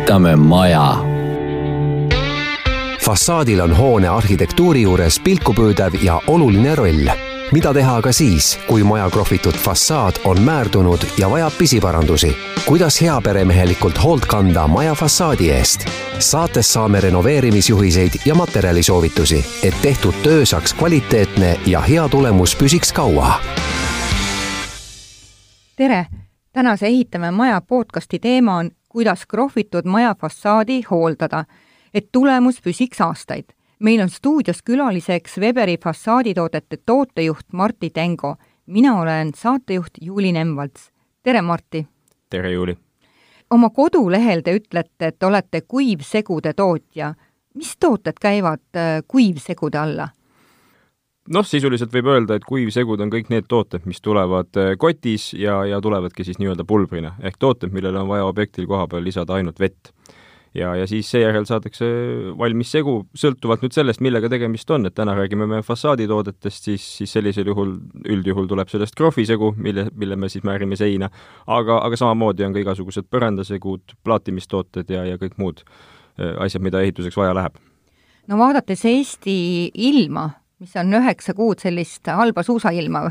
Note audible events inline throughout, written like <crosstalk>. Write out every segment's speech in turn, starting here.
ehitame maja. fassaadil on hoone arhitektuuri juures pilkupüüdev ja oluline roll. mida teha aga siis, kui maja krohvitud fassaad on määrdunud ja vajab pisiparandusi? kuidas heaperemehelikult hoolt kanda maja fassaadi eest? saates saame renoveerimisjuhiseid ja materjalisoovitusi, et tehtud töö saaks kvaliteetne ja hea tulemus püsiks kaua. tere tänase Ehitame maja podcasti teema on, kuidas krohvitud maja fassaadi hooldada, et tulemus püsiks aastaid. meil on stuudios külaliseks Weberi fassaaditoodete tootejuht Martti Tengo. mina olen saatejuht Juuli Nemvalts. tere, Martti! tere, Juuli! oma kodulehel te ütlete, et olete kuivsegude tootja. mis tooted käivad äh, kuivsegude alla? Noh, sisuliselt võib öelda, et kuivsegud on kõik need tooted, mis tulevad äh, kotis ja, ja tulevadki siis nii-öelda pulbrina. Ehk tooted, millele on vaja objektil koha peal lisada ainult vett. ja, ja siis seejärel saadakse valmis segu, sõltuvalt nüüd sellest, millega tegemist on, et täna räägime me fassaaditoodetest, siis, siis sellisel juhul üldjuhul tuleb sellest krohvisegu, mille, mille me siis määrime seina, aga, aga samamoodi on ka igasugused põrandasegud, plaatimistooted ja, ja kõik muud äh, asjad, mida ehituseks vaja läheb. No vaadates Eesti ilma, mis on üheksa kuud sellist halba suusailma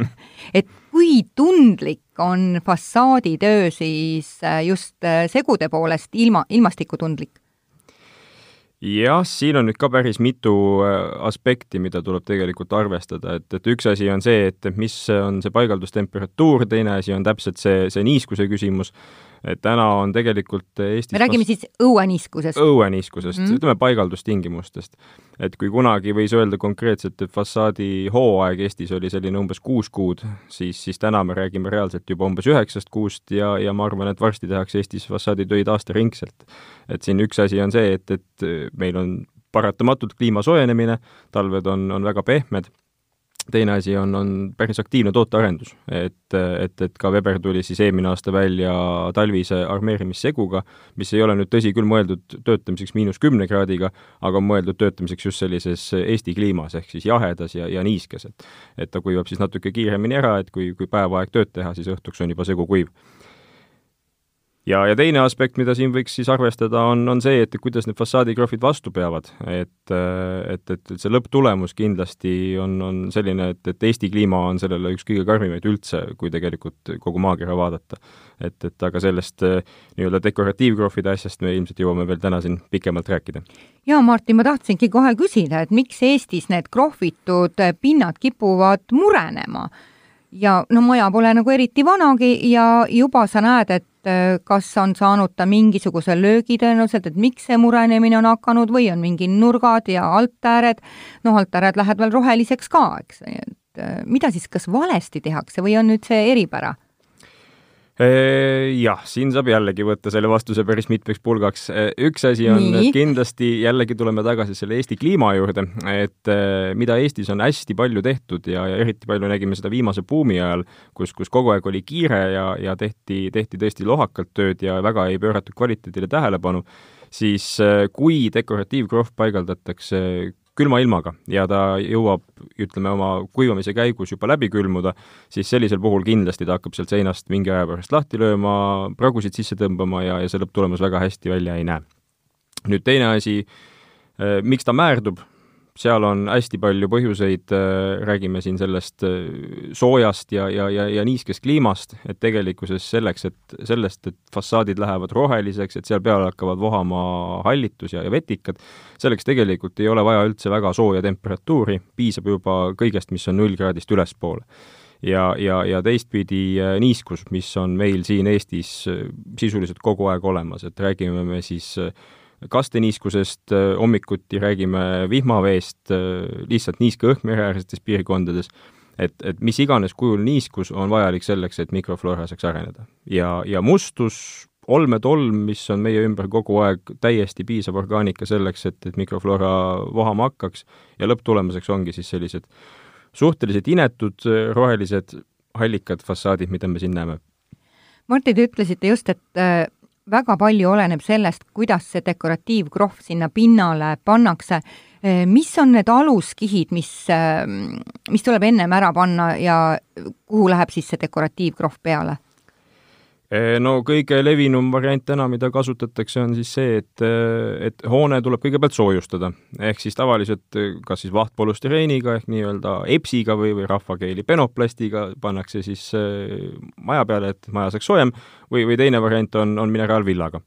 <laughs> et kui tundlik on fassaaditöö siis äh, just äh, segude poolest ilma, ilmastikutundlik? jah, siin on nüüd ka päris mitu äh, aspekti, mida tuleb tegelikult arvestada, et, et üks asi on see, et mis on see paigaldustemperatuur, teine asi on täpselt see, see niiskuse küsimus et täna on tegelikult Eestis me räägime siis õueniiskusest? õueniiskusest mm, -hmm. ütleme paigaldustingimustest. et kui kunagi võis öelda konkreetselt, et fassaadi hooaeg Eestis oli selline umbes kuus kuud, siis, siis täna me räägime reaalselt juba umbes üheksast kuust ja, ja ma arvan, et varsti tehakse Eestis fassaaditöid aastaringselt. et siin üks asi on see, et, et meil on paratamatult kliima soojenemine, talved on, on väga pehmed teine asi on, on päris aktiivne tootearendus, et, et, et ka Weber tuli siis eelmine aasta välja talvise armeerimisseguga, mis ei ole nüüd tõsi küll mõeldud töötamiseks miinus kümne kraadiga, aga on mõeldud töötamiseks just sellises Eesti kliimas, ehk siis jahedas ja, ja niiskes, et et ta kuivab siis natuke kiiremini ära, et kui, kui päev aeg tööd teha, siis õhtuks on juba segu kuiv ja, ja teine aspekt, mida siin võiks siis arvestada, on, on see, et kuidas need fassaadikrohvid vastu peavad. et, et, et see lõpptulemus kindlasti on, on selline, et, et Eesti kliima on sellele üks kõige karmimaid üldse, kui tegelikult kogu maakera vaadata. et, et aga sellest eh, nii-öelda dekoratiivkrohvide asjast me ilmselt jõuame veel täna siin pikemalt rääkida. jaa, Martin, ma tahtsingi kohe küsida, et miks Eestis need krohvitud pinnad kipuvad murenema ja no maja pole nagu eriti vanagi ja juba sa näed, et äh, kas on saanud ta mingisuguse löögi tõenäoliselt, et miks see murenemine on hakanud või on mingi nurgad ja altääred, noh, altääred lähevad veel roheliseks ka, eks, et äh, mida siis kas valesti tehakse või on nüüd see eripära? Jah, siin saab jällegi võtta selle vastuse päris mitmeks pulgaks. üks asi on Nii. kindlasti, jällegi tuleme tagasi selle Eesti kliima juurde, et mida Eestis on hästi palju tehtud ja, ja eriti palju nägime seda viimase buumi ajal, kus, kus kogu aeg oli kiire ja, ja tehti, tehti tõesti lohakalt tööd ja väga ei pööratud kvaliteedile tähelepanu, siis kui dekoratiivkrohv paigaldatakse külma ilmaga ja ta jõuab, ütleme, oma kuivamise käigus juba läbi külmuda, siis sellisel puhul kindlasti ta hakkab sealt seinast mingi aja pärast lahti lööma, pragusid sisse tõmbama ja, ja see lõpptulemus väga hästi välja ei näe. nüüd teine asi, eh, miks ta määrdub, seal on hästi palju põhjuseid, äh, räägime siin sellest äh, soojast ja, ja, ja, ja niiskest kliimast, et tegelikkuses selleks, et sellest, et fassaadid lähevad roheliseks, et seal peal hakkavad vohama hallitus ja, ja vetikad, selleks tegelikult ei ole vaja üldse väga sooja temperatuuri, piisab juba kõigest, mis on null kraadist ülespoole ja, ja, ja teistpidi äh, niiskus, mis on meil siin Eestis sisuliselt kogu aeg olemas, et räägime me siis äh, kasteniiskusest, äh, hommikuti räägime vihmaveest, äh, lihtsalt niiske õhk mereäärsetes piirkondades, et, et mis iganes kujul niiskus on vajalik selleks, et mikroflora saaks areneda. ja, ja mustus, olmetolm, mis on meie ümber kogu aeg täiesti piisav orgaanika selleks, et, et mikroflora vohama hakkaks ja lõpptulemuseks ongi siis sellised suhteliselt inetud rohelised hallikad fassaadid, mida me siin näeme. Martti, te ütlesite just, et äh, väga palju oleneb sellest, kuidas see dekoratiivkrohv sinna pinnale pannakse. Eh, mis on need aluskihid, mis, eh, mis tuleb ennem ära panna ja kuhu läheb siis see dekoratiivkrohv peale? No kõige levinum variant täna, mida kasutatakse, on siis see, et, et hoone tuleb kõigepealt soojustada. ehk siis tavaliselt kas siis vahtpolüstireeniga ehk nii-öelda EPS-iga või, või rahvakeeli penoplastiga pannakse siis maja peale, et maja saaks soojem, või, või teine variant on, on mineraalvillaga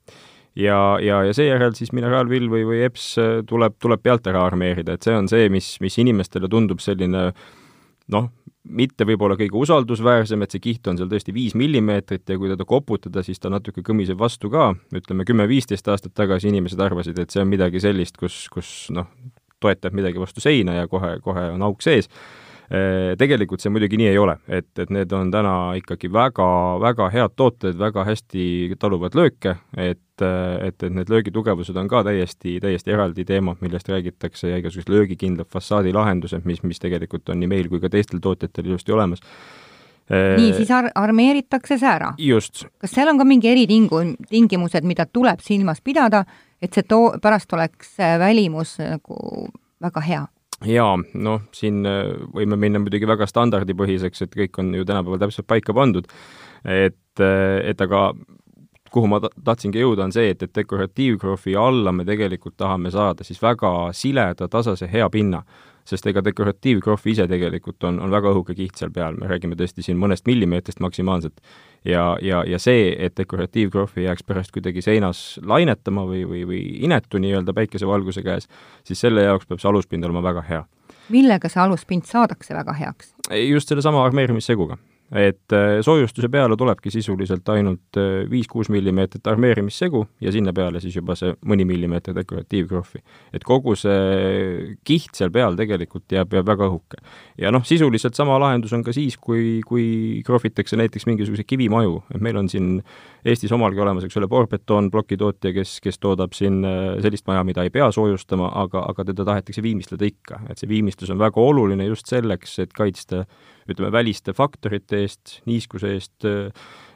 ja, ja, ja seejärel siis mineraalvill või, või EPS tuleb, tuleb pealt ära armeerida, et see on see, mis, mis inimestele tundub selline noh, mitte võib-olla kõige usaldusväärsem, et see kiht on seal tõesti viis millimeetrit ja kui teda koputada, siis ta natuke kõmiseb vastu ka, ütleme kümme-viisteist aastat tagasi inimesed arvasid, et see on midagi sellist, kus, kus noh, toetab midagi vastu seina ja kohe, kohe on auk sees tegelikult see muidugi nii ei ole, et, et need on täna ikkagi väga, väga head tooted, väga hästi taluvad lööke, et, et, et need löögitugevused on ka täiesti, täiesti eraldi teemad, millest räägitakse ja igasugused löögikindlad fassaadilahendused, mis, mis tegelikult on nii meil kui ka teistel tootjatel ilusti olemas äh, nii, siis ar-, armeeritakse see ära? kas seal on ka mingi eritingu-, tingimused, mida tuleb silmas pidada, et see too-, pärast oleks välimus nagu väga hea? Jaa, noh, siin äh, võime minna muidugi väga standardipõhiseks, et kõik on ju tänapäeval täpselt paika pandud, et, äh, et aga kuhu ma tahtsingi jõuda, on see, et, et dekoratiivkrohvi alla me tegelikult tahame saada siis väga sileda, tasase, hea pinna. Sest ega dekoratiivkrohv ise tegelikult on, on väga õhuke kiht seal peal, me räägime tõesti siin mõnest millimeetrist maksimaalselt. ja, ja, ja see, et dekoratiivkrohv ei jääks pärast kuidagi seinas lainetama või, või, või inetu nii-öelda päikesevalguse käes, siis selle jaoks peab see aluspind olema väga hea millega see aluspind saadakse väga heaks? just sellesama armeerimisseguga et äh, soojustuse peale tulebki sisuliselt ainult äh, viis-kuus millimeetrit armeerimissegu ja sinna peale siis juba see mõni millimeeter dekoratiivkrohvi. et kogu see kiht seal peal tegelikult jääb, jääb väga õhuke. ja noh, sisuliselt sama lahendus on ka siis, kui, kui krohvitakse näiteks mingisuguseid kivimaju, et meil on siin Eestis omalgi olemas, eks ole, Borbetoon plokitootja, kes, kes toodab siin äh, sellist maja, mida ei pea soojustama, aga, aga teda tahetakse viimistleda ikka, et see viimistlus on väga oluline just selleks, et kaitsta ütleme, väliste faktorite eest, niiskuse eest,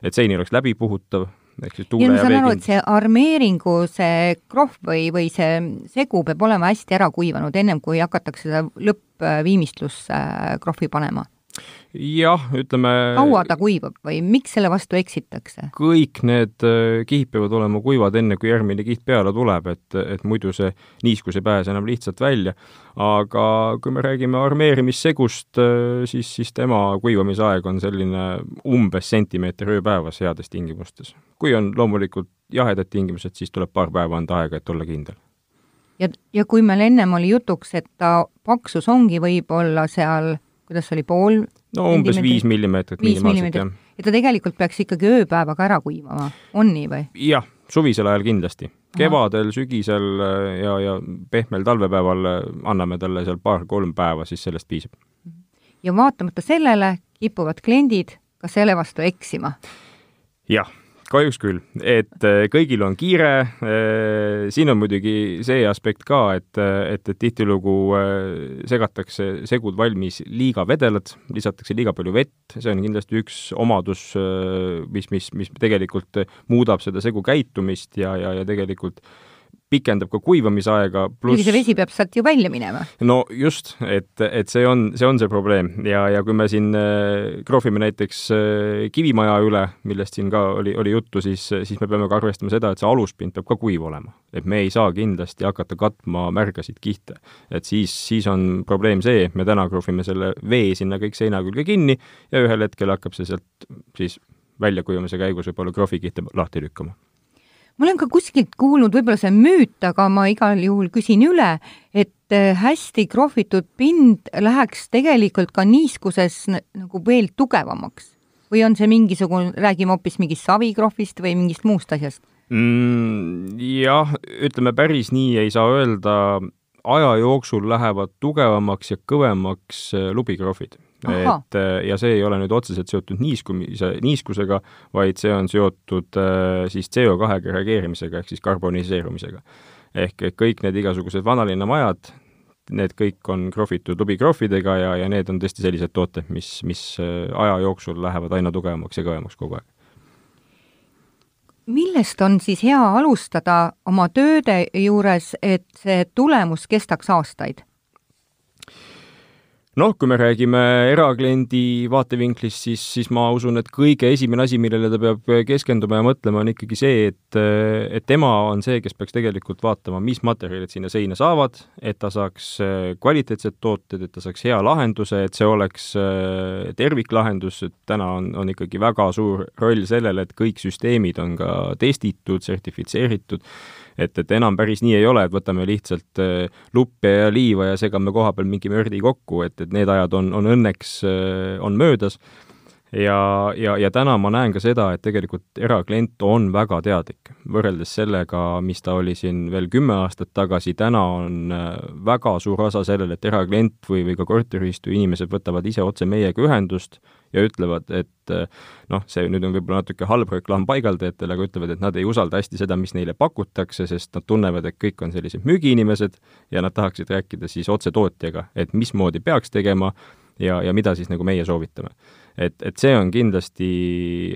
et sein ei oleks läbipuhutav, ehk siis tuule ja, ja aru, et see armeeringu, see krohv või, või see segu peab olema hästi ära kuivanud, ennem kui hakatakse seda lõppviimistlusse krohvi panema jah, ütleme kaua ta kuivab või miks selle vastu eksitakse? kõik need äh, kihid peavad olema kuivad, enne kui järgmine kiht peale tuleb, et, et muidu see niiskus ei pääse enam lihtsalt välja. aga kui me räägime armeerimissegust, äh, siis, siis tema kuivamisaeg on selline umbes sentimeeter ööpäevas heades tingimustes. kui on loomulikult jahedad tingimused, siis tuleb paar päeva anda aega, et olla kindel ja, ja kui meil ennem oli jutuks, et ta paksus ongi võib-olla seal kuidas see oli, pool no umbes viis millimeetrit minimaalselt, jah. ja ta tegelikult peaks ikkagi ööpäevaga ära kuivama, on nii või? jah, suvisel ajal kindlasti. kevadel, sügisel äh, ja, ja pehmel talvepäeval äh, anname talle seal paar-kolm päeva, siis sellest piisab. ja vaatamata sellele kipuvad kliendid ka selle vastu eksima? jah kahjuks küll, et äh, kõigil on kiire, äh, siin on muidugi see aspekt ka, et, äh, et, et tihtilugu segatakse segud valmis liiga vedelad, lisatakse liiga palju vett, see on kindlasti üks omadus, mis, mis, mis tegelikult muudab seda segu käitumist ja, ja, ja tegelikult äh, pikendab ka kuivamisaega, pluss see vesi peab sealt ju välja minema. no just, et, et see on, see on see probleem ja, ja kui me siin äh, krohvime näiteks äh, kivimaja üle, millest siin ka oli, oli juttu, siis, siis me peame ka arvestama seda, et see aluspind peab ka kuiv olema. et me ei saa kindlasti hakata katma märgasid kihte. et siis, siis on probleem see, et me täna krohvime selle vee sinna kõik seina külge kinni ja ühel hetkel hakkab see sealt siis väljakuivamise käigus võib-olla krohvikihte lahti lükkama ma olen ka kuskilt kuulnud, võib-olla see on müüt, aga ma igal juhul küsin üle, et äh, hästi krohvitud pind läheks tegelikult ka niiskuses nagu veel tugevamaks. Või on see mingisugune, räägime hoopis mingist savikrohvist või mingist muust asjast? Mm,? jah, ütleme päris nii ei saa öelda, aja jooksul lähevad tugevamaks ja kõvemaks äh, lubikrohvid et äh, ja see ei ole nüüd otseselt seotud niiskumise, niiskusega, vaid see on seotud äh, siis CO2-ga reageerimisega ehk siis karboniseerumisega. ehk kõik need igasugused vanalinna majad, need kõik on krohvitud lubikrohvidega ja, ja need on tõesti sellised tooted, mis, mis äh, aja jooksul lähevad aina tugevamaks ja kõvemaks kogu aeg. millest on siis hea alustada oma tööde juures, et see tulemus kestaks aastaid? Noh, kui me räägime erakliendi vaatevinklist, siis, siis ma usun, et kõige esimene asi, millele ta peab keskenduma ja mõtlema, on ikkagi see, et, et tema on see, kes peaks tegelikult vaatama, mis materjalid sinna seina saavad, et ta saaks kvaliteetsed tooted, et ta saaks hea lahenduse, et see oleks terviklahendus, et täna on, on ikkagi väga suur roll sellele, et kõik süsteemid on ka testitud, sertifitseeritud et, et enam päris nii ei ole, et võtame lihtsalt äh, luppe ja liiva ja segame koha peal mingi mördi kokku, et, et need ajad on, on õnneks, äh, on möödas ja, ja, ja täna ma näen ka seda, et tegelikult eraklient on väga teadlik. võrreldes sellega, mis ta oli siin veel kümme aastat tagasi, täna on äh, väga suur osa sellel, et eraklient või, või ka korteriühistu inimesed võtavad ise otse meiega ühendust ja ütlevad, et äh, noh, see nüüd on võib-olla natuke halb reklaam paigaldajatele, aga ütlevad, et nad ei usalda hästi seda, mis neile pakutakse, sest nad tunnevad, et kõik on sellised müügiinimesed ja nad tahaksid rääkida siis otse tootjaga, et mismoodi peaks tegema ja, ja mida siis nagu meie soovitame et, et see on kindlasti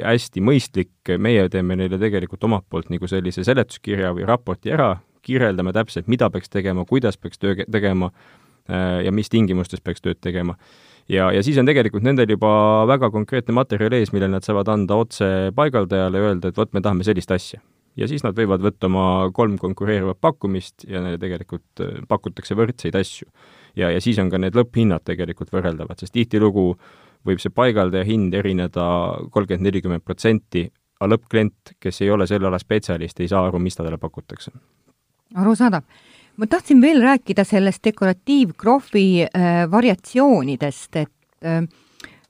hästi mõistlik, meie teeme neile tegelikult omalt poolt nagu sellise seletuskirja või raporti ära, kirjeldame täpselt, mida peaks tegema, kuidas peaks töö tegema äh, ja mis tingimustes peaks tööd tegema. ja, ja siis on tegelikult nendel juba väga konkreetne materjal ees, mille nad saavad anda otse paigaldajale ja öelda, et vot, me tahame sellist asja. ja siis nad võivad võtta oma kolm konkureerivat pakkumist ja neile tegelikult äh, pakutakse võrdseid asju. Ja, ja siis on ka need lõpphinnad tegelikult võrreldavad, sest tihtilugu võib see paigaldaja hind erineda kolmkümmend, nelikümmend protsenti, aga lõppklient, kes ei ole selle ala spetsialist, ei saa aru, mis talle pakutakse. arusaadav. ma tahtsin veel rääkida sellest dekoratiivkrohvi äh, variatsioonidest, et äh,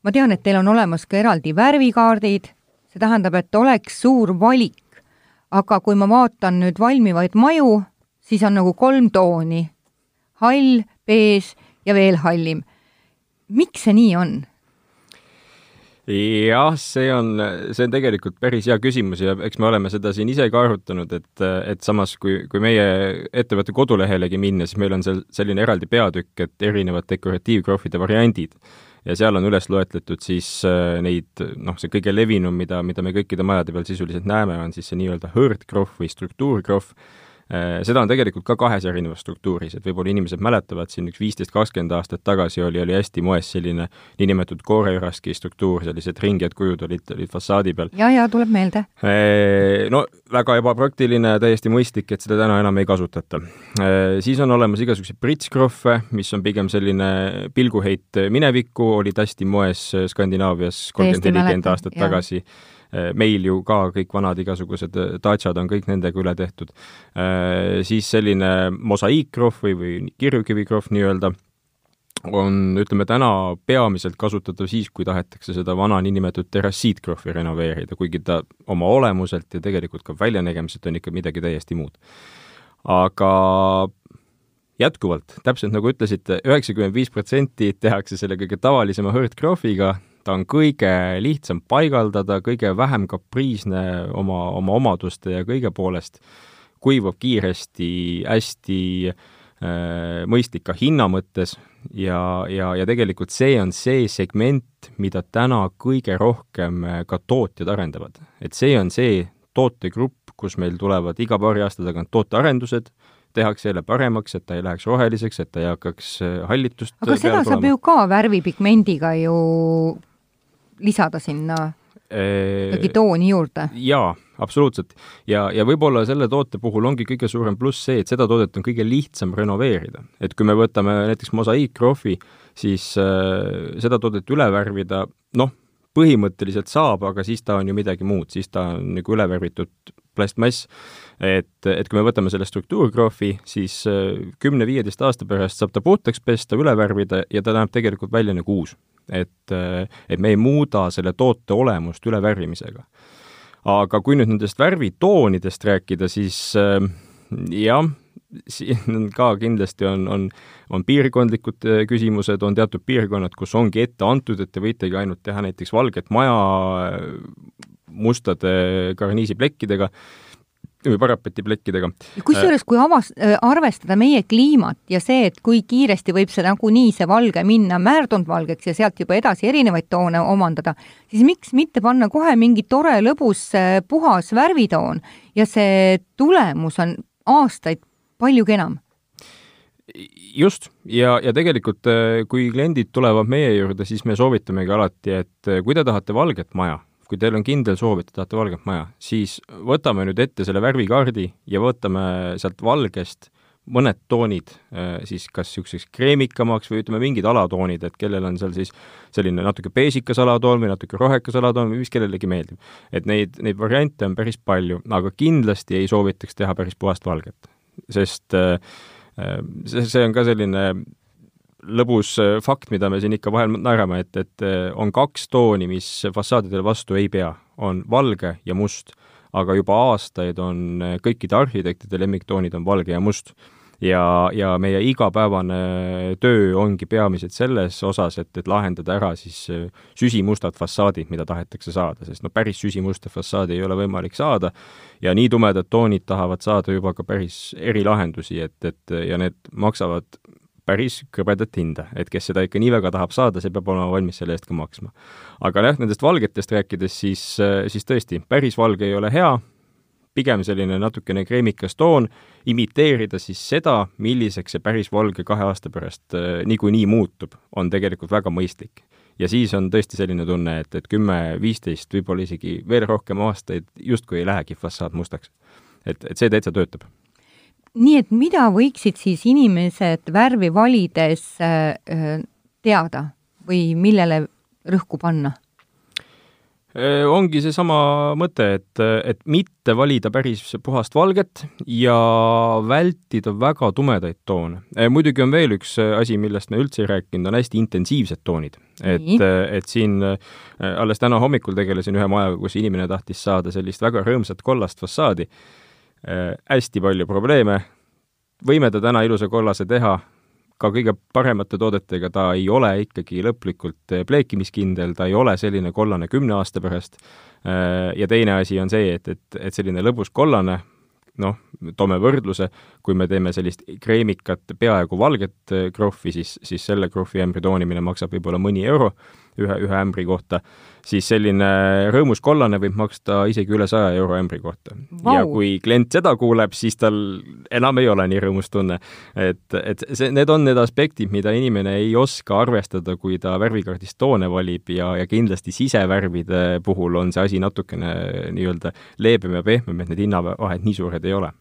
ma tean, et teil on olemas ka eraldi värvikaardid, see tähendab, et oleks suur valik. aga kui ma vaatan nüüd valmivaid maju, siis on nagu kolm tooni, hall, beež ja veel hallim. miks see nii on? jah, see on, see on tegelikult päris hea küsimus ja eks me oleme seda siin ise ka arutanud, et, et samas, kui, kui meie ettevõtte kodulehelegi minna, siis meil on seal selline eraldi peatükk, et erinevad dekoratiivkrohvide variandid. ja seal on üles loetletud siis äh, neid, noh, see kõige levinum, mida, mida me kõikide majade peal sisuliselt näeme, on siis see nii-öelda hõõrdkrohv või struktuurkrohv Äh, seda on tegelikult ka kahes erinevas struktuuris, et võib-olla inimesed mäletavad, siin üks viisteist, kakskümmend aastat tagasi oli, oli hästi moes selline niinimetatud kooreüraski struktuur, sellised ringed kujud olid, olid fassaadi peal. ja, ja tuleb meelde. Äh, no väga ebapraktiline, täiesti mõistlik, et seda täna enam ei kasutata. Äh, siis on olemas igasuguseid pritskrohve, mis on pigem selline pilguheit minevikku, olid hästi moes Skandinaavias kolmkümmend, nelikümmend aastat ja. tagasi Äh, meil ju ka kõik vanad igasugused äh, Daciad on kõik nendega üle tehtud. Äh, siis selline mosaiikkrohv või, või kirjukivikrohv nii-öelda on, ütleme täna peamiselt kasutatav siis, kui tahetakse seda vana niinimetatud terrassiitkrohvi renoveerida, kuigi ta oma olemuselt ja tegelikult ka väljanägemiselt on ikka midagi täiesti muud. aga jätkuvalt, täpselt nagu ütlesite, üheksakümmend viis protsenti tehakse selle kõige tavalisema hõõrdkrohviga, ta on kõige lihtsam paigaldada, kõige vähem kapriisne oma, oma omaduste ja kõige poolest, kuivab kiiresti, hästi äh, mõistlik ka hinna mõttes ja, ja, ja tegelikult see on see segment, mida täna kõige rohkem äh, ka tootjad arendavad. et see on see tootegrupp, kus meil tulevad iga paari aasta tagant tootearendused, tehakse jälle paremaks, et ta ei läheks roheliseks, et ta ei hakkaks äh, hallitust aga seda saab ju ka värvipigmendiga ju lisada sinna ikkagi tooni juurde? jaa, absoluutselt. ja, ja võib-olla selle toote puhul ongi kõige suurem pluss see, et seda toodet on kõige lihtsam renoveerida. et kui me võtame näiteks mosaiikkrohvi, siis äh, seda toodet üle värvida, noh, põhimõtteliselt saab, aga siis ta on ju midagi muud, siis ta on nagu üle värvitud plastmass. et, et kui me võtame selle struktuurkrohvi, siis kümne-viieteist aasta pärast saab ta puhtaks pesta, üle värvida ja ta näeb tegelikult välja nagu uus et, et me ei muuda selle toote olemust ülevärvimisega. aga kui nüüd nendest värvitoonidest rääkida, siis äh, jah, siin ka kindlasti on, on, on piirkondlikud äh, küsimused, on teatud piirkonnad, kus ongi ette antud, et te võitegi ainult teha näiteks valget maja äh, mustade karniisiplekkidega või parapetiplekkidega. kusjuures, kui avas-, äh, arvestada meie kliimat ja see, et kui kiiresti võib see nagunii, see valge minna määrdunud valgeks ja sealt juba edasi erinevaid toone omandada, siis miks mitte panna kohe mingi tore, lõbus, äh, puhas värvitoon ja see tulemus on aastaid palju kenam just, ja, ja tegelikult kui kliendid tulevad meie juurde, siis me soovitamegi alati, et kui te tahate valget maja, kui teil on kindel soov, et te tahate valget maja, siis võtame nüüd ette selle värvikaardi ja võtame sealt valgest mõned toonid äh, siis kas niisuguseks kreemikamaks või ütleme, mingid alatoonid, et kellel on seal siis selline natuke beesikas alatoon või natuke rohekas alatoon või mis kellelegi meeldib. et neid, neid variante on päris palju, aga kindlasti ei soovitaks teha päris puhast valget, sest äh, äh, see, see on ka selline lõbus fakt, mida me siin ikka vahel naerame, et, et on kaks tooni, mis fassaadidele vastu ei pea, on valge ja must. Aga juba aastaid on eh, kõikide arhitektide lemmiktoonid on valge ja must. ja, ja meie igapäevane töö ongi peamiselt selles osas, et, et lahendada ära siis süsimustad fassaadid, mida tahetakse saada, sest no päris süsimusta fassaadi ei ole võimalik saada. Ja nii tumedad toonid tahavad saada juba ka päris erilahendusi, et, et ja need maksavad päris krõbedat hinda, et kes seda ikka nii väga tahab saada, see peab olema valmis selle eest ka maksma. aga jah, nendest valgetest rääkides, siis, siis tõesti, päris valge ei ole hea, pigem selline natukene kreemikas toon, imiteerida siis seda, milliseks see päris valge kahe aasta pärast äh, niikuinii muutub, on tegelikult väga mõistlik. ja siis on tõesti selline tunne, et, et kümme, viisteist, võib-olla isegi veel rohkem aastaid justkui ei lähegi fassaad mustaks. et, et see täitsa töötab nii et mida võiksid siis inimesed värvi valides äh, äh, teada või millele rõhku panna? Äh, ongi seesama mõte, et, et mitte valida päris puhast valget ja vältida väga tumedaid toone. muidugi on veel üks asi, millest me üldse ei rääkinud, on hästi intensiivsed toonid. et, et siin alles täna hommikul tegelesin ühe majaga, kus inimene tahtis saada sellist väga rõõmsat kollast fassaadi hästi palju probleeme, võime ta täna ilusa kollase teha, ka kõige paremate toodetega ta ei ole ikkagi lõplikult äh, pleekimiskindel, ta ei ole selline kollane kümne aasta pärast, äh, ja teine asi on see, et, et, et selline lõbus kollane, noh, toome võrdluse, kui me teeme sellist kreemikat, peaaegu valget äh, krohvi, siis, siis selle krohvi ämbri toonimine maksab võib-olla mõni euro ühe, ühe ämbri kohta, siis selline rõõmus kollane võib maksta isegi üle saja euro ämbri kohta wow.. ja kui klient seda kuuleb, siis tal enam ei ole nii rõõmus tunne. et, et see, need on need aspektid, mida inimene ei oska arvestada, kui ta värvikaardist toone valib ja, ja kindlasti sisevärvide puhul on see asi natukene nii-öelda leebem ja pehmem, et need hinnavahed nii suured ei ole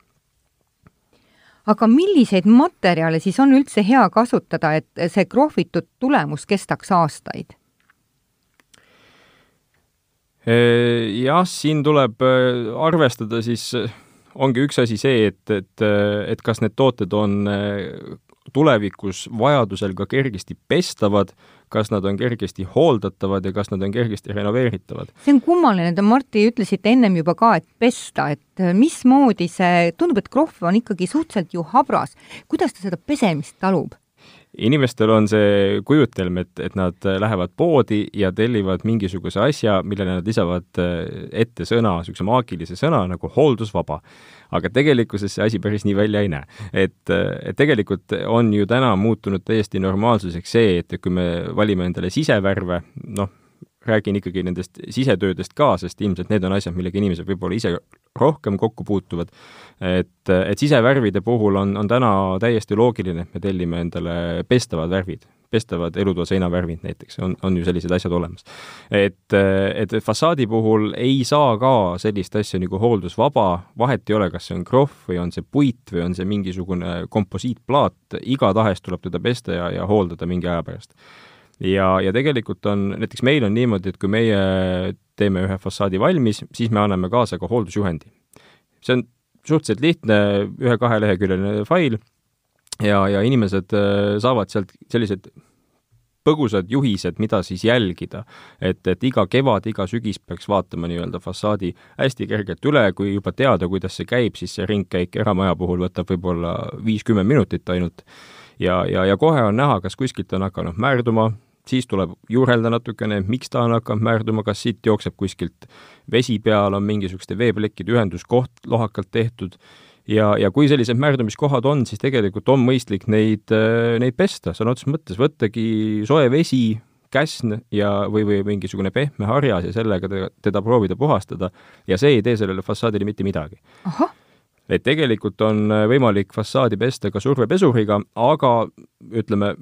aga milliseid materjale siis on üldse hea kasutada, et see krohvitud tulemus kestaks aastaid? Jah, siin tuleb arvestada siis, ongi üks asi see, et, et, et kas need tooted on tulevikus vajadusel ka kergesti pestavad, kas nad on kergesti hooldatavad ja kas nad on kergesti renoveeritavad. see on kummaline, te Martti ütlesite ennem juba ka, et pesta, et mismoodi see, tundub, et krohv on ikkagi suhteliselt ju habras. kuidas ta seda pesemist talub? Inimestel on see kujutelm, et, et nad lähevad poodi ja tellivad mingisuguse asja, millele nad lisavad äh, ette sõna, niisuguse maagilise sõna nagu hooldusvaba. aga tegelikkuses see asi päris nii välja ei näe. et, äh, et tegelikult on ju täna muutunud täiesti normaalsuseks see, et kui me valime endale sisevärve, noh, räägin ikkagi nendest sisetöödest ka, sest ilmselt need on asjad, millega inimesed võib-olla ise rohkem kokku puutuvad. et, et sisevärvide puhul on, on täna täiesti loogiline, et me tellime endale pestavad värvid, pestavad elutoa seinavärvid näiteks, on, on ju sellised asjad olemas. et, et fassaadi puhul ei saa ka sellist asja nagu hooldusvaba, vahet ei ole, kas see on krohv või on see puit või on see mingisugune komposiitplaat, igatahes tuleb teda pesta ja, ja hooldada mingi aja pärast ja, ja tegelikult on, näiteks meil on niimoodi, et kui meie teeme ühe fassaadi valmis, siis me anname kaasa ka hooldusjuhendi. see on suhteliselt lihtne ühe-kaheleheküljeline fail ja, ja inimesed äh, saavad sealt sellised põgusad juhised, mida siis jälgida. et, et iga kevad, iga sügis peaks vaatama nii-öelda fassaadi hästi kergelt üle, kui juba teada, kuidas see käib, siis see ringkäik eramaja puhul võtab võib-olla viis-kümme minutit ainult. Ja, ja, ja kohe on näha, kas kuskilt on hakanud määrduma, siis tuleb juurelda natukene, miks ta on hakanud määrduma, kas siit jookseb kuskilt vesi peal, on mingisuguste veeplekkide ühenduskoht lohakalt tehtud. Ja, ja kui sellised määrdumiskohad on, siis tegelikult on mõistlik neid, neid pesta, sõna otseses mõttes võttagi soe vesi, käsn ja, või, või mingisugune pehme harjas ja sellega teda, teda proovida puhastada. Ja see ei tee sellele fassaadile mitte midagi. Et tegelikult on võimalik fassaadi pesta ka survepesuriga, aga ütleme,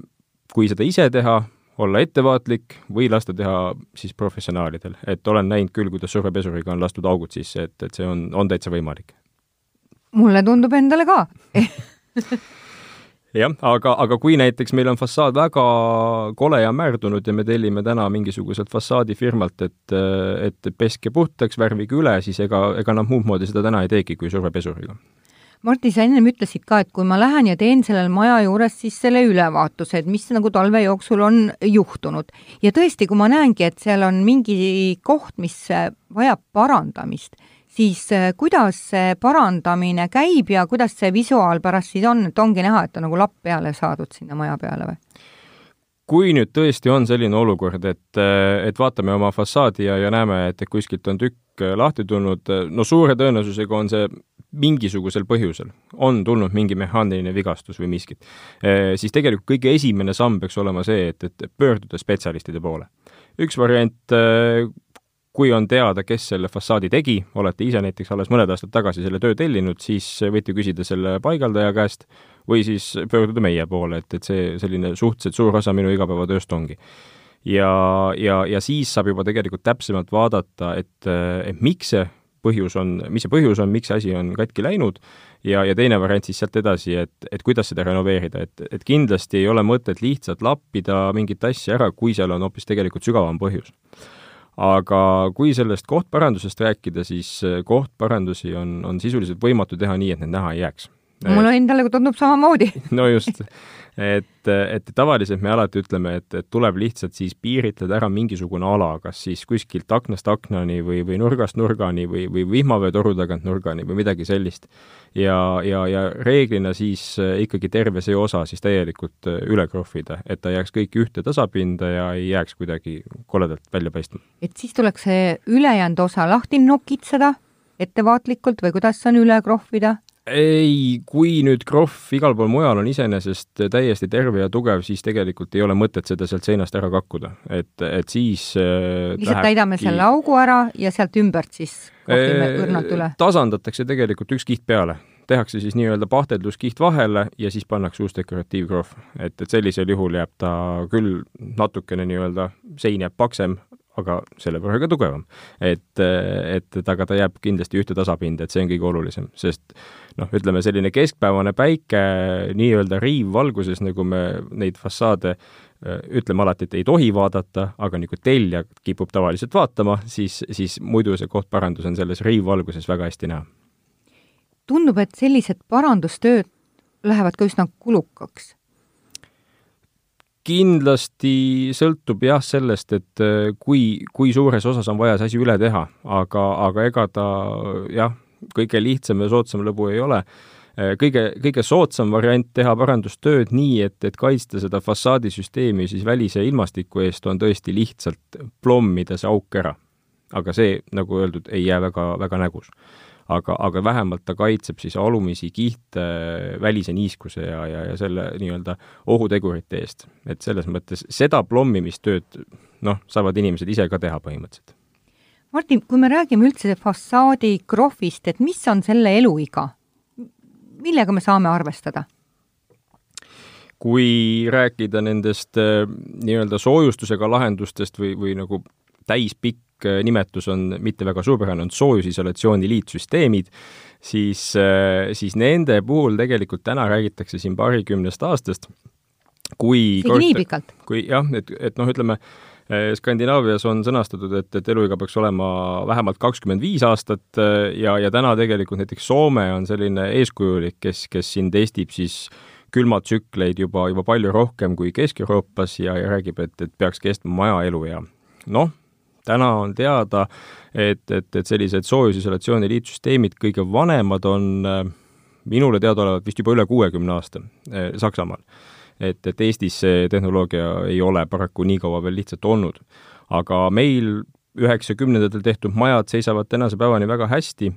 kui seda ise teha, olla ettevaatlik või lasta teha siis professionaalidel, et olen näinud küll, kuidas survepesuriga on lastud augud sisse, et, et see on, on täitsa võimalik. mulle tundub endale ka <laughs> jah, aga, aga kui näiteks meil on fassaad väga kole ja märdunud ja me tellime täna mingisuguselt fassaadifirmalt, et, et peske puhtaks, värvige üle, siis ega, ega nad muud moodi seda täna ei teegi kui survepesuriga. Martti, sa ennem ütlesid ka, et kui ma lähen ja teen sellel maja juures siis selle ülevaatuse, et mis nagu talve jooksul on juhtunud. ja tõesti, kui ma näengi, et seal on mingi koht, mis vajab parandamist, siis äh, kuidas see parandamine käib ja kuidas see visuaal pärast siis on, et ongi näha, et on nagu lapp peale saadud sinna maja peale või? kui nüüd tõesti on selline olukord, et, äh, et vaatame oma fassaadi ja, ja näeme, et kuskilt on tükk äh, lahti tulnud, no suure tõenäosusega on see mingisugusel põhjusel, on tulnud mingi mehaaniline vigastus või miskit, siis tegelikult kõige esimene samm peaks olema see, et, et pöörduda spetsialistide poole. üks variant, kui on teada, kes selle fassaadi tegi, olete ise näiteks alles mõned aastad tagasi selle töö tellinud, siis võite küsida selle paigaldaja käest või siis pöörduda meie poole, et, et see selline suhteliselt suur osa minu igapäevatööst ongi. ja, ja, ja siis saab juba tegelikult täpsemalt vaadata, et, et miks see põhjus on, mis see põhjus on, miks see asi on katki läinud ja, ja teine variant siis sealt edasi, et, et kuidas seda renoveerida, et, et kindlasti ei ole mõtet lihtsalt lappida mingit asja ära, kui seal on hoopis tegelikult sügavam põhjus aga kui sellest kohtparandusest rääkida, siis äh, kohtparandusi on, on sisuliselt võimatu teha nii, et need näha ei jääks. Mulle endale tundub samamoodi <laughs> no just, et, et tavaliselt me alati ütleme, et, et tuleb lihtsalt siis piiritleda ära mingisugune ala, kas siis kuskilt aknast aknani või, või nurgast nurgani või, või vihmaveetoru tagant nurgani või midagi sellist. ja, ja, ja reeglina siis äh, ikkagi terve see osa siis täielikult äh, üle krohvida, et ta jääks kõik ühte tasapinda ja ei jääks kuidagi koledalt välja paistma. et siis tuleks see ülejäänud osa lahti nokitseda ettevaatlikult või kuidas see on üle krohvida? Ei, kui nüüd krohv igal pool mujal on iseenesest täiesti terve ja tugev, siis tegelikult ei ole mõtet seda sealt seinast ära kakkuda, et, et siis äh, lihtsalt täidame selle augu ära ja sealt ümbert siis kohvime õrnalt üle? tasandatakse tegelikult üks kiht peale, tehakse siis nii-öelda pahteldluskiht vahele ja siis pannakse uus dekoratiivkrohv. et, et sellisel juhul jääb ta küll natukene nii-öelda, sein jääb paksem, aga selle võrra ka tugevam. et, et, et aga ta jääb kindlasti ühte tasapinda, et see on kõige olulisem, sest noh, ütleme selline keskpäevane päike nii-öelda riivvalguses, nagu me neid fassaade ütleme alati, et ei tohi vaadata, aga nagu tellija kipub tavaliselt vaatama, siis, siis muidu see kohtparandus on selles riivvalguses väga hästi näha. tundub, et sellised parandustööd lähevad ka üsna kulukaks kindlasti sõltub jah sellest, et äh, kui, kui suures osas on vaja see asi üle teha, aga, aga ega ta jah, kõige lihtsam ja soodsam lõbu ei ole. Äh, kõige, kõige soodsam variant teha parandustööd nii, et, et kaitsta seda fassaadisüsteemi siis välise ilmastiku eest, on tõesti lihtsalt plommida see auk ära. aga see, nagu öeldud, ei jää väga, väga nägus aga, aga vähemalt ta kaitseb siis alumisi kihte välise niiskuse ja, ja, ja selle nii-öelda ohutegurite eest. et selles mõttes seda plommimistööd noh, saavad inimesed ise ka teha põhimõtteliselt. Martin, kui me räägime üldse fassaadi krohvist, et mis on selle eluiga? millega me saame arvestada? kui rääkida nendest äh, nii-öelda soojustusega lahendustest või, või nagu täispikk äh, nimetus on mitte väga suurepärane, on soojusisolatsiooni liitsüsteemid, siis, äh, siis nende puhul tegelikult täna räägitakse siin paarikümnest aastast, kui isegi nii pikalt? kui jah, et, et noh, ütleme, äh, Skandinaavias on sõnastatud, et, et eluiga peaks olema vähemalt kakskümmend viis aastat ja, ja täna tegelikult näiteks Soome on selline eeskujulik, kes, kes siin testib siis külmatsükleid juba, juba palju rohkem kui Kesk-Euroopas ja, ja räägib, et, et peaks kestma maja eluea. noh, täna on teada, et, et, et sellised soojusisolatsiooni liitsüsteemid, kõige vanemad on äh, minule teadaolevalt vist juba üle kuuekümne aasta äh, Saksamaal. et, et Eestis see tehnoloogia ei ole paraku nii kaua veel lihtsalt olnud. aga meil üheksakümnendatel tehtud majad seisavad tänase päevani väga hästi,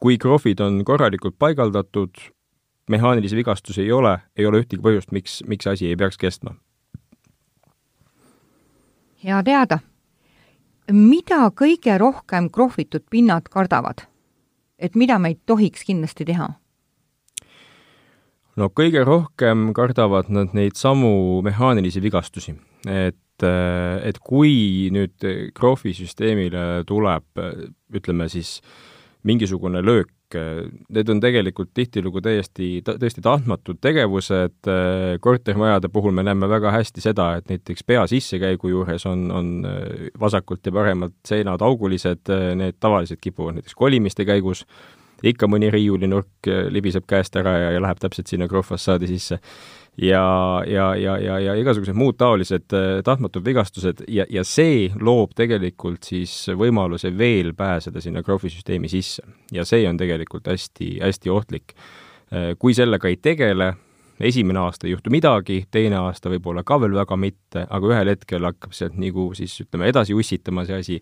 kui krohvid on korralikult paigaldatud, mehaanilisi vigastusi ei ole, ei ole ühtegi põhjust, miks, miks asi ei peaks kestma. hea teada mida kõige rohkem krohvitud pinnad kardavad? et mida me ei tohiks kindlasti teha? no kõige rohkem kardavad nad neid samu mehaanilisi vigastusi, et et kui nüüd krohvisüsteemile tuleb, ütleme siis, mingisugune löök, need on tegelikult tihtilugu täiesti, tõesti tahtmatud tegevused, kortermajade puhul me näeme väga hästi seda, et näiteks pea sissekäigu juures on, on vasakult ja paremalt seinad augulised, need tavaliselt kipuvad näiteks kolimiste käigus ikka mõni riiulinurk äh, libiseb käest ära ja, ja läheb täpselt sinna krohvfassaadi sisse. Ja, ja, ja, ja, ja igasugused muud taolised äh, tahtmatud vigastused ja, ja see loob tegelikult siis võimaluse veel pääseda sinna krohvisüsteemi sisse. ja see on tegelikult hästi, hästi ohtlik. Äh, kui sellega ei tegele, esimene aasta ei juhtu midagi, teine aasta võib-olla ka veel väga mitte, aga ühel hetkel hakkab sealt nagu siis ütleme, edasi ussitama see asi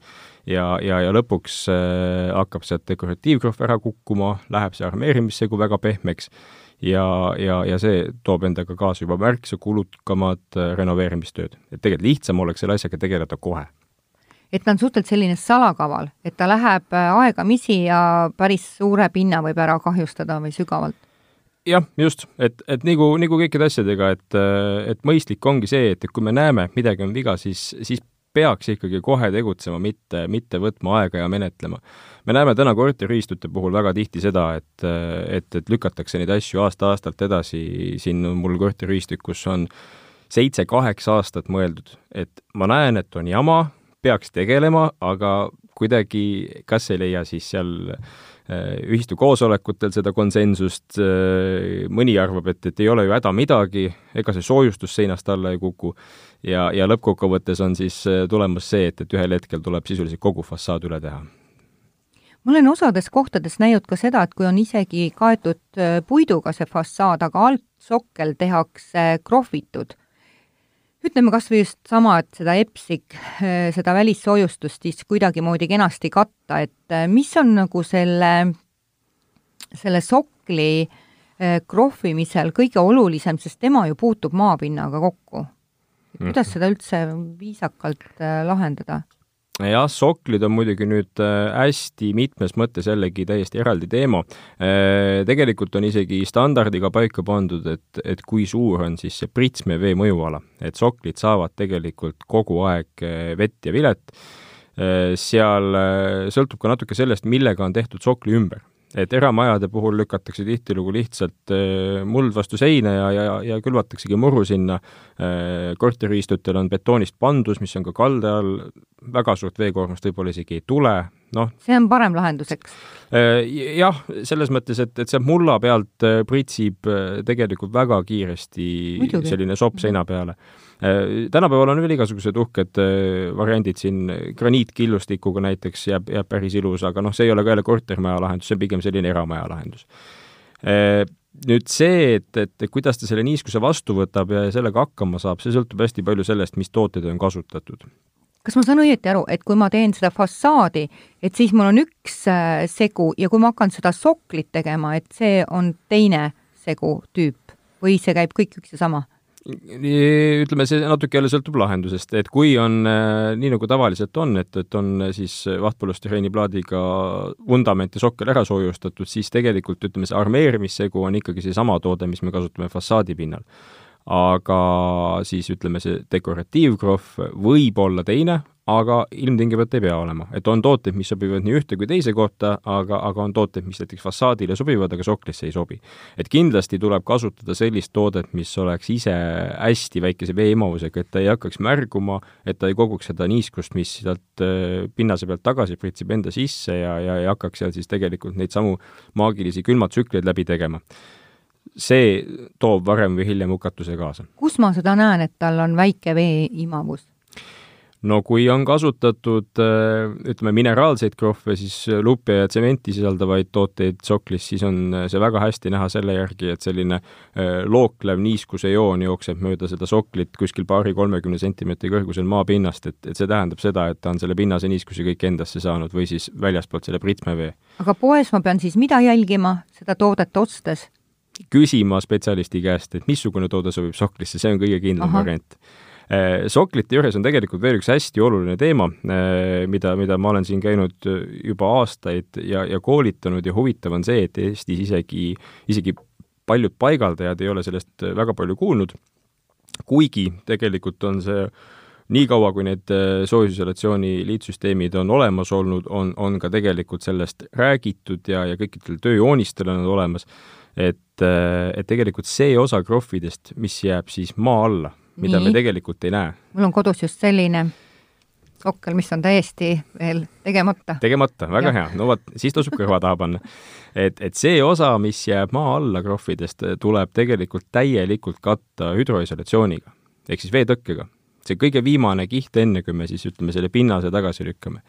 ja, ja, ja lõpuks äh, hakkab sealt dekoratiivkrohv ära kukkuma, läheb see armeerimissegu väga pehmeks ja, ja, ja see toob endaga kaasa juba märksa kulukamad äh, renoveerimistööd. et tegelikult lihtsam oleks selle asjaga tegeleda kohe et ta on suhteliselt selline salakaval, et ta läheb äh, aegamisi ja päris suure pinna võib ära kahjustada või sügavalt jah, just, et, et nagu, nagu kõikide asjadega, et, et mõistlik ongi see, et, et kui me näeme, et midagi on viga, siis, siis peaks ikkagi kohe tegutsema, mitte, mitte võtma aega ja menetlema. me näeme täna korteriühistute puhul väga tihti seda, et, et, et lükatakse neid asju aasta-aastalt edasi, siin on mul korteriühistud, kus on seitse-kaheksa aastat mõeldud, et ma näen, et on jama, peaks tegelema, aga kuidagi kas ei leia siis seal ühistu koosolekutel seda konsensust, äh, mõni arvab, et, et ei ole ju häda midagi, ega see soojustus seinast alla ei kuku, ja, ja lõppkokkuvõttes on siis äh, tulemas see, et, et ühel hetkel tuleb sisuliselt kogu fassaad üle teha. Ma olen osades kohtades näinud ka seda, et kui on isegi kaetud puiduga see fassaad, aga altsokkel tehakse krohvitud ütleme kas või just sama, et seda EPSik, seda välissoojustust siis kuidagimoodi kenasti katta, et äh, mis on nagu selle, selle sokli äh, krohvimisel kõige olulisem, sest tema ju puutub maapinnaga kokku. kuidas mhm. seda üldse viisakalt äh, lahendada? Jah, soklid on muidugi nüüd äh, hästi mitmes mõttes jällegi täiesti eraldi teema. Äh, tegelikult on isegi standardiga paika pandud, et, et kui suur on siis see pritsme vee mõjuala, et soklid saavad tegelikult kogu aeg äh, vett ja vilet. seal sõltub ka natuke sellest, millega on tehtud sokli ümber et eramajade puhul lükatakse tihtilugu lihtsalt äh, muld vastu seina ja, ja, ja külvataksegi muru sinna. Äh, korteriühistutel on betoonist pandus, mis on ka kalde all, väga suurt veekoormust võib-olla isegi ei tule, noh. see on parem lahendus, eks? Äh, jah, selles mõttes, et, et sealt mulla pealt pritsib tegelikult väga kiiresti Muidugi. selline sopp seina peale tänapäeval on veel igasugused uhked äh, variandid siin, graniitkillustikuga näiteks jääb, jääb päris ilus, aga noh, see ei ole ka jälle kortermaja lahendus, see on pigem selline eramaja lahendus. Äh, nüüd see, et, et kuidas ta selle niiskuse vastu võtab ja sellega hakkama saab, see sõltub hästi palju sellest, mis tooteid on kasutatud kas ma saan õieti aru, et kui ma teen seda fassaadi, et siis mul on üks segu ja kui ma hakkan seda soklit tegema, et see on teine segu tüüp või see käib kõik üks ja sama? Ütleme, see natuke jälle sõltub lahendusest, et kui on äh, nii, nagu tavaliselt on, et, et on äh, siis vahtpolüstireeni plaadiga vundament ja sokkel ära soojustatud, siis tegelikult ütleme, see armeerimissegu on ikkagi seesama toode, mis me kasutame fassaadi pinnal. Aga siis ütleme, see dekoratiivkrohv võib olla teine, aga ilmtingimata ei pea olema. et on tooteid, mis sobivad nii ühte kui teise kohta, aga, aga on tooteid, mis näiteks fassaadile sobivad, aga soklisse ei sobi. et kindlasti tuleb kasutada sellist toodet, mis oleks ise hästi väikese veeimavusega, et ta ei hakkaks märguma, et ta ei koguks seda niiskust, mis sealt äh, pinnase pealt tagasi pritsib enda sisse ja, ja ei hakkaks seal siis tegelikult neid samu maagilisi külmatsükleid läbi tegema see toob varem või hiljem hukatuse kaasa. kus ma seda näen, et tal on väike veeimavus? No kui on kasutatud äh, ütleme, mineraalseid krohve, siis lupja ja tsementi sisaldavaid tooteid soklis, siis on äh, see väga hästi näha selle järgi, et selline äh, looklev niiskuse joon jookseb mööda seda soklit kuskil paari-kolmekümne sentimeetri kõrgusel maapinnast, et, et see tähendab seda, et ta on selle pinnase niiskuse kõik endasse saanud või siis väljaspoolt selle pritsmevee. aga poes ma pean siis mida jälgima seda toodet ostes? küsima spetsialisti käest, et missugune toode sobib soklisse, see on kõige kindlam Aha. variant soklite juures on tegelikult veel üks hästi oluline teema, mida, mida ma olen siin käinud juba aastaid ja, ja koolitanud ja huvitav on see, et Eestis isegi, isegi paljud paigaldajad ei ole sellest väga palju kuulnud, kuigi tegelikult on see niikaua, kui need soojusisolatsiooni liitsüsteemid on olemas olnud, on, on ka tegelikult sellest räägitud ja, ja kõikidel tööjoonistel on nad olemas et, äh, et tegelikult see osa krohvidest, mis jääb siis maa alla, mida Nii. me tegelikult ei näe. mul on kodus just selline sokkel, mis on täiesti veel tegemata. tegemata, väga ja. hea, no vot, siis tasub kõrva taha panna. et, et see osa, mis jääb maa alla krohvidest, tuleb tegelikult täielikult katta hüdroisolatsiooniga ehk siis veetõkkega. see kõige viimane kiht, enne kui me siis ütleme, selle pinnase tagasi lükkame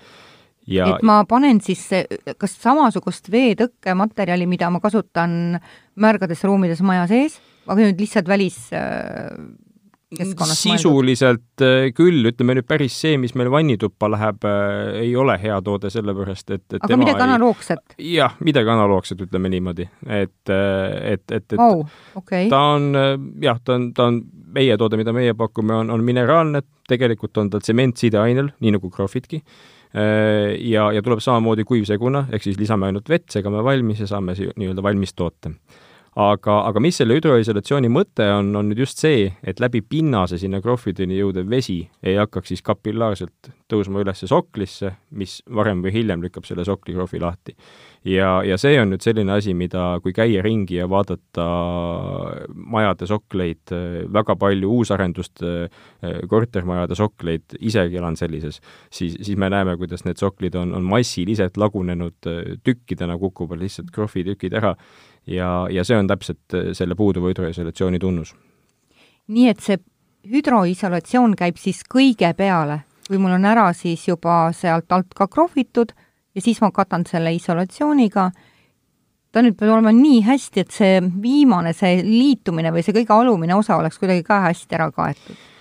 ja et ma panen siis kas samasugust veetõkkematerjali, mida ma kasutan märgades ruumides maja sees, aga nüüd lihtsalt välis äh, sisuliselt. Äh, küll, ütleme nüüd päris see, mis meil vannituppa läheb, äh, ei ole hea toode, sellepärast et, et aga midagi analoogset? jah, midagi analoogset, ütleme niimoodi, et, et, et, et oh, okay. ta on jah, ta on, ta on meie toode, mida meie pakume, on, on mineraalne, tegelikult on ta tsementsideainel, nii nagu Grofitki Äh, ja, ja tuleb samamoodi kuivseguna, ehk siis lisame ainult vett, segame valmis ja saame nii-öelda valmis toote. Aga, aga mis selle hüdroisolatsiooni mõte on, on nüüd just see, et läbi pinnase sinna krohvideni jõudev vesi ei hakkaks siis kapillaarselt tõusma üles soklisse, mis varem või hiljem lükkab selle soklikrohvi lahti. Ja, ja see on nüüd selline asi, mida, kui käia ringi ja vaadata majade sokleid, väga palju uusarendust, kortermajade sokleid, isegi elan sellises, siis, siis me näeme, kuidas need soklid on, on massiliselt lagunenud tükkidena, kukuvad lihtsalt krohvitükid ära ja, ja see on täpselt selle puuduva hüdroisolatsiooni tunnus. nii et see hüdroisolatsioon käib siis kõige peale, kui mul on ära siis juba sealt alt ka krohvitud ja siis ma katan selle isolatsiooniga. ta nüüd peab olema nii hästi, et see viimane, see liitumine või see kõige alumine osa oleks kuidagi ka hästi ära kaetud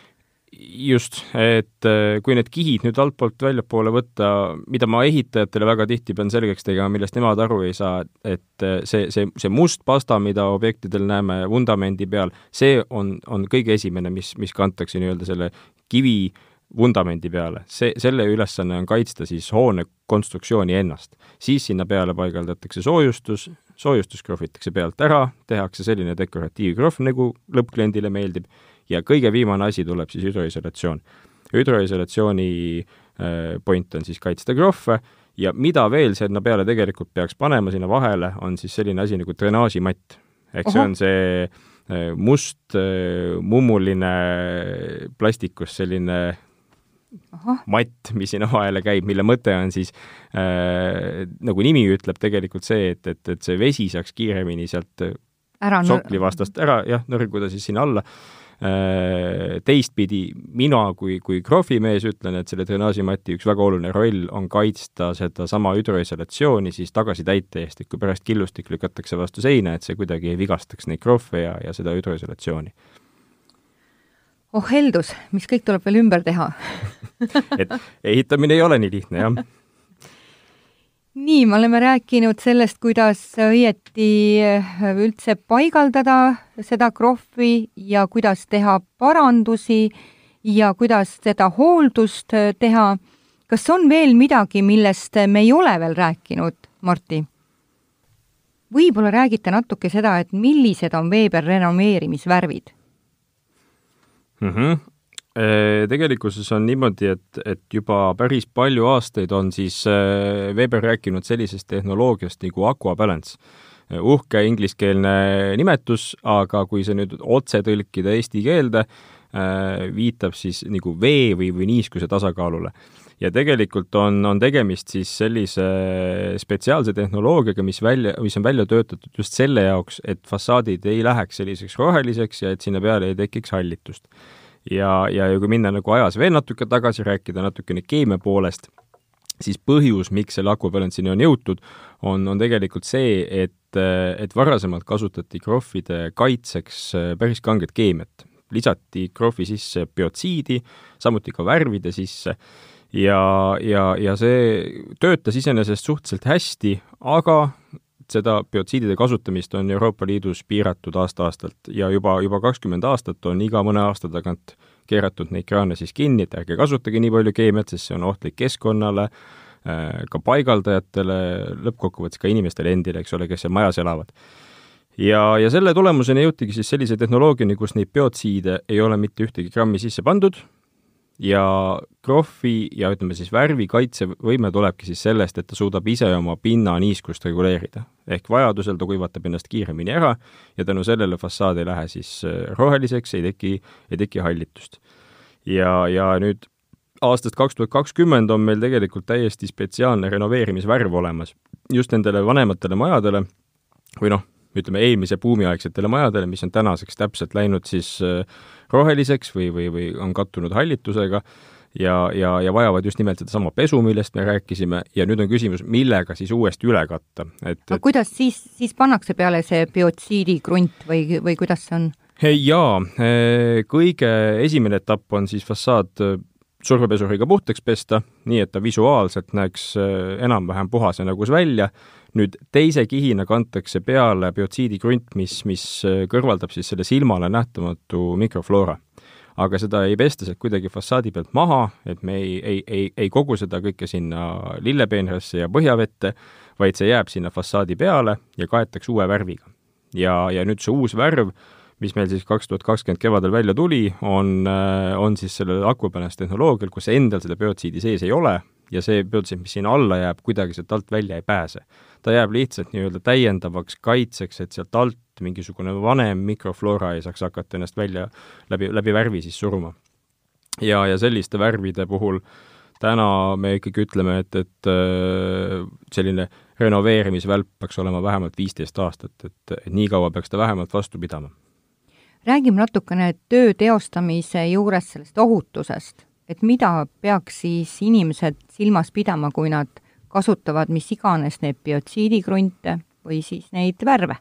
just, et äh, kui need kihid nüüd altpoolt väljapoole võtta, mida ma ehitajatele väga tihti pean selgeks tegema, millest nemad aru ei saa, et äh, see, see, see must pasta, mida objektidel näeme vundamendi peal, see on, on kõige esimene, mis, mis kantakse nii-öelda selle kivi vundamendi peale, see, selle ülesanne on kaitsta siis hoone konstruktsiooni ennast. siis sinna peale paigaldatakse soojustus, soojustus krohvitakse pealt ära, tehakse selline dekoratiivkrohv, nagu lõppkliendile meeldib, ja kõige viimane asi tuleb siis hüdroisolatsioon. hüdroisolatsiooni äh, point on siis kaitsta krohve ja mida veel sinna peale tegelikult peaks panema sinna vahele, on siis selline asi nagu drenaažimatt. ehk see on see äh, must äh, mummuline plastikus selline Aha. matt, mis sinna vahele käib, mille mõte on siis äh, nagu nimi ütleb, tegelikult see, et, et, et see vesi saaks kiiremini sealt ära sokli vastast ära, jah, nõrguda siis sinna alla. Teistpidi mina kui, kui krohvimees ütlen, et selle drenaažimati üks väga oluline roll on kaitsta sedasama hüdroisolatsiooni siis tagasi täite eest, et kui pärast killustik lükatakse vastu seina, et see kuidagi ei vigastaks neid krohve ja, ja seda hüdroisolatsiooni oh heldus, mis kõik tuleb veel ümber teha <laughs> et ehitamine ei ole nii lihtne, jah. Nii, me oleme rääkinud sellest, kuidas õieti äh, üldse paigaldada seda krohvi ja kuidas teha parandusi ja kuidas seda hooldust äh, teha. kas on veel midagi, millest me ei ole veel rääkinud, Marti? võib-olla räägite natuke seda, et millised on Weber renomeerimisvärvid mm? -hmm. Tegelikkuses on niimoodi, et, et juba päris palju aastaid on siis Weber rääkinud sellisest tehnoloogiast nagu Aqua Balance. uhke ingliskeelne nimetus, aga kui see nüüd otse tõlkida eesti keelde, viitab siis nagu vee või, või niiskuse tasakaalule ja tegelikult on, on tegemist siis sellise spetsiaalse tehnoloogiaga, mis välja, mis on välja töötatud just selle jaoks, et fassaadid ei läheks selliseks roheliseks ja et sinna peale ei tekiks hallitust. Ja, ja, ja kui minna nagu ajas veel natuke tagasi, rääkida natukene keemia poolest, siis põhjus, miks selle akupõlenduseni on jõutud, on, on tegelikult see, et, et varasemalt kasutati krohvide kaitseks päris kanget keemiat. lisati krohvi sisse biotsiidi, samuti ka värvide sisse ja, ja, ja see töötas iseenesest suhteliselt hästi, aga seda biotsiidide kasutamist on Euroopa Liidus piiratud aasta-aastalt ja juba, juba kakskümmend aastat on iga mõne aasta tagant keeratud neid kraane siis kinni, et ärge kasutage nii palju keemiat, sest see on ohtlik keskkonnale, äh, ka paigaldajatele, lõppkokkuvõttes ka inimestele endile, eks ole, kes seal majas elavad. ja, ja selle tulemusena jõutigi siis sellise tehnoloogiani, kus neid biotsiide ei ole mitte ühtegi grammi sisse pandud, ja krohvi ja ütleme siis värvi kaitsevõime tulebki siis sellest, et ta suudab ise oma pinna niiskust reguleerida. ehk vajadusel ta kuivatab ennast kiiremini ära ja tänu sellele fassaad ei lähe siis äh, roheliseks, ei teki, ei teki hallitust. ja, ja nüüd aastast kaks tuhat kakskümmend on meil tegelikult täiesti spetsiaalne renoveerimisvärv olemas just nendele vanematele majadele või noh, ütleme eelmise buumiaegsetele majadele, mis on tänaseks täpselt läinud siis äh, roheliseks või, või, või on kattunud hallitusega ja, ja, ja vajavad just nimelt sedasama pesu, millest me rääkisime, ja nüüd on küsimus, millega siis uuesti üle katta, et aga kuidas siis, siis pannakse peale see biotsiidikrunt või, või kuidas see on? jaa, eh, kõige esimene etapp on siis fassaad survepesuriga puhtaks pesta, nii et ta visuaalselt näeks eh, enam-vähem puhas ja nägus välja, nüüd teise kihina kantakse peale biotsiidikrunt, mis, mis äh, kõrvaldab siis selle silmale nähtamatu mikrofloora. aga seda ei pesta sealt kuidagi fassaadi pealt maha, et me ei, ei, ei, ei kogu seda kõike sinna lillepeenrasse ja põhjavette, vaid see jääb sinna fassaadi peale ja kaetakse uue värviga. ja, ja nüüd see uus värv, mis meil siis kaks tuhat kakskümmend kevadel välja tuli, on, äh, on siis sellel Aquapanas tehnoloogial, kus endal seda biotsiidi sees ei ole ja see biotsiid, mis sinna alla jääb, kuidagi sealt alt välja ei pääse ta jääb lihtsalt nii-öelda täiendavaks kaitseks, et sealt alt mingisugune vanem mikrofloora ei saaks hakata ennast välja läbi, läbi värvi siis suruma. ja, ja selliste värvide puhul täna me ikkagi ütleme, et, et äh, selline renoveerimisvälp peaks olema vähemalt viisteist aastat, et, et nii kaua peaks ta vähemalt vastu pidama. Räägime natukene töö teostamise juures sellest ohutusest, et mida peaks siis inimesed silmas pidama, kui nad kasutavad mis iganes neid biotsiidikrunte või siis neid värve?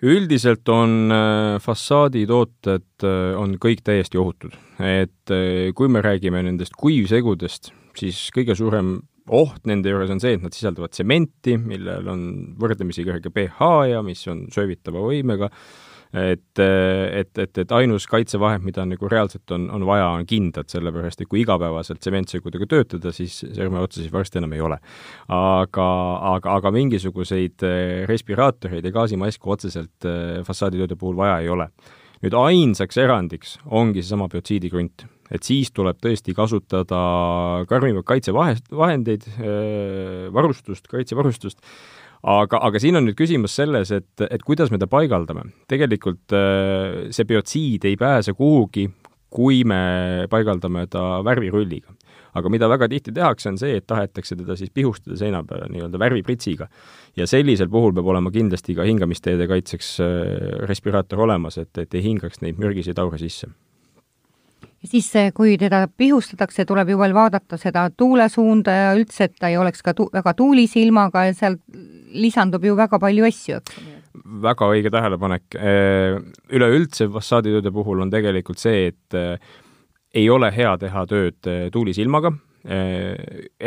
üldiselt on äh, fassaaditooted, äh, on kõik täiesti ohutud. et äh, kui me räägime nendest kuivsegudest, siis kõige suurem oht nende juures on see, et nad sisaldavad tsementi, millel on võrdlemisi kõrge pH ja mis on söövitava võimega et, et, et, et ainus kaitsevahend, mida nagu reaalselt on, on vaja, on kindad, sellepärast et kui igapäevaselt tsementsegudega töötada, siis sõrme otsa siis varsti enam ei ole. aga, aga, aga mingisuguseid eh, respiraatoreid ja gaasimaske otseselt eh, fassaaditööde puhul vaja ei ole. nüüd ainsaks erandiks ongi seesama biotsiidikrunt et siis tuleb tõesti kasutada karmimaid kaitsevahendeid, eh, varustust, kaitsevarustust, aga, aga siin on nüüd küsimus selles, et, et kuidas me ta paigaldame. tegelikult äh, see biotsiid ei pääse kuhugi, kui me paigaldame ta värvirulliga. aga mida väga tihti tehakse, on see, et tahetakse teda siis pihustada seina peale nii-öelda värvipritsiga. ja sellisel puhul peab olema kindlasti ka hingamisteede kaitseks äh, respiraator olemas, et, et ei hingaks neid mürgiseid aure sisse ja siis, kui teda pihustatakse, tuleb ju veel vaadata seda tuulesuunda ja üldse, et ta ei oleks ka tu-, väga tuulise ilmaga ja seal lisandub ju väga palju asju, eks väga õige tähelepanek. Üleüldse fassaaditööde puhul on tegelikult see, et ei ole hea teha tööd tuulise ilmaga,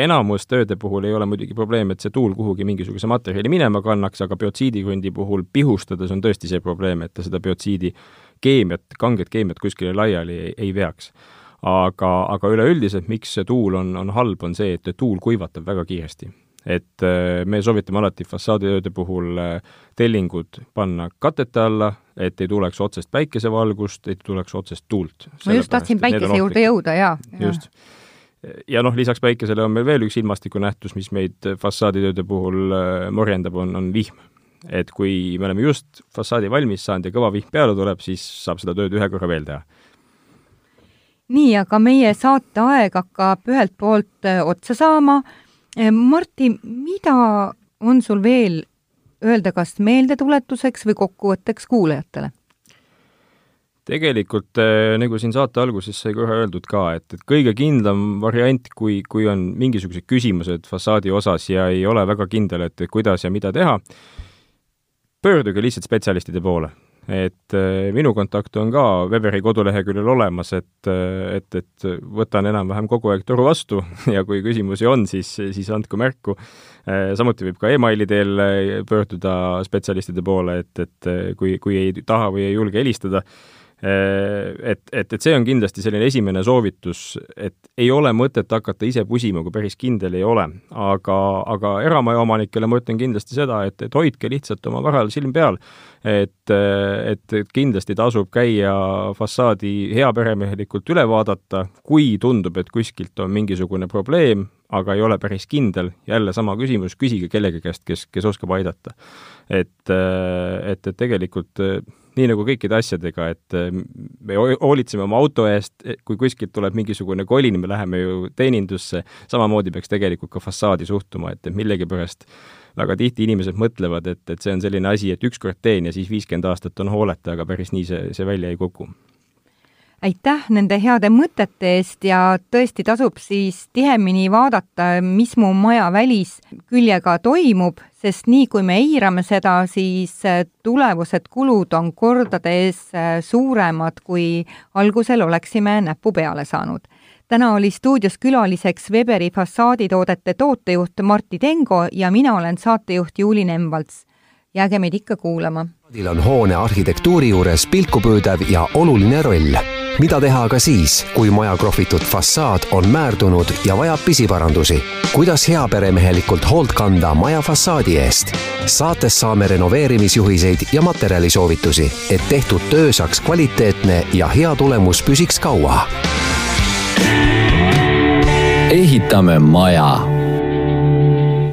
enamus tööde puhul ei ole muidugi probleem, et see tuul kuhugi mingisuguse materjali minema kannaks, aga biotsiidikrundi puhul pihustades on tõesti see probleem, et ta seda biotsiidi keemiat, kanget keemiat kuskile laiali ei, ei veaks. aga, aga üleüldiselt, miks see tuul on, on halb, on see, et tuul kuivatab väga kiiresti. et äh, me soovitame alati fassaaditööde puhul äh, tellingud panna katete alla, et ei tuleks otsest päikesevalgust, ei tuleks otsest tuult. ma just tahtsin päikese juurde jõuda, jaa. just ja noh, lisaks päikesele on meil veel üks ilmastikunähtus, mis meid fassaaditööde puhul äh, morjendab, on, on vihm et kui me oleme just fassaadi valmis saanud ja kõva vihm peale tuleb, siis saab seda tööd ühe korra veel teha. nii, aga meie saateaeg hakkab ühelt poolt äh, otsa saama. Äh, Martti, mida on sul veel öelda, kas meeldetuletuseks või kokkuvõtteks kuulajatele? tegelikult äh, nagu siin saate alguses sai kohe öeldud ka, et, et kõige kindlam variant, kui, kui on mingisugused küsimused fassaadi osas ja ei ole väga kindel, et kuidas ja mida teha, pöörduge lihtsalt spetsialistide poole. et äh, minu kontakt on ka Weberi koduleheküljel olemas, et, äh, et, et võtan enam-vähem kogu aeg toru vastu <laughs> ja kui küsimusi on, siis, siis andku märku. Äh, samuti võib ka emaili teel pöörduda spetsialistide poole, et, et kui, kui ei taha või ei julge helistada et, et, et see on kindlasti selline esimene soovitus, et ei ole mõtet hakata ise pusima, kui päris kindel ei ole. aga, aga eramaja omanikele ma ütlen kindlasti seda, et, et hoidke lihtsalt oma varal silm peal. et, et kindlasti tasub käia fassaadi heaperemehelikult üle vaadata, kui tundub, et kuskilt on mingisugune probleem, aga ei ole päris kindel, jälle sama küsimus, küsige kellegi käest, kes, kes oskab aidata. et, et, et tegelikult nii nagu kõikide asjadega, et eh, me hoolitseme oma auto eest, kui kuskilt tuleb mingisugune kolin, me läheme ju teenindusse, samamoodi peaks tegelikult ka fassaadi suhtuma, et, et millegipärast väga tihti inimesed mõtlevad, et, et see on selline asi, et ükskord teen ja siis viiskümmend aastat on hooleta, aga päris nii see, see välja ei kuku aitäh nende heade mõtete eest ja tõesti tasub siis tihemini vaadata, mis mu maja välisküljega toimub, sest nii kui me eirame seda, siis äh, tulevused kulud on kordades äh, suuremad, kui algusel oleksime näppu peale saanud. täna oli stuudios külaliseks Weberi fassaaditoodete tootejuht Martti Tengo ja mina olen saatejuht Juuli Nemvalts. jääge meid ikka kuulama. on hoone arhitektuuri juures pilkupöödav ja oluline roll mida teha aga siis, kui maja krohvitud fassaad on määrdunud ja vajab pisiparandusi? kuidas heaperemehelikult hoolt kanda maja fassaadi eest? saates saame renoveerimisjuhiseid ja materjalisoovitusi, et tehtud töö saaks kvaliteetne ja hea tulemus püsiks kaua. ehitame maja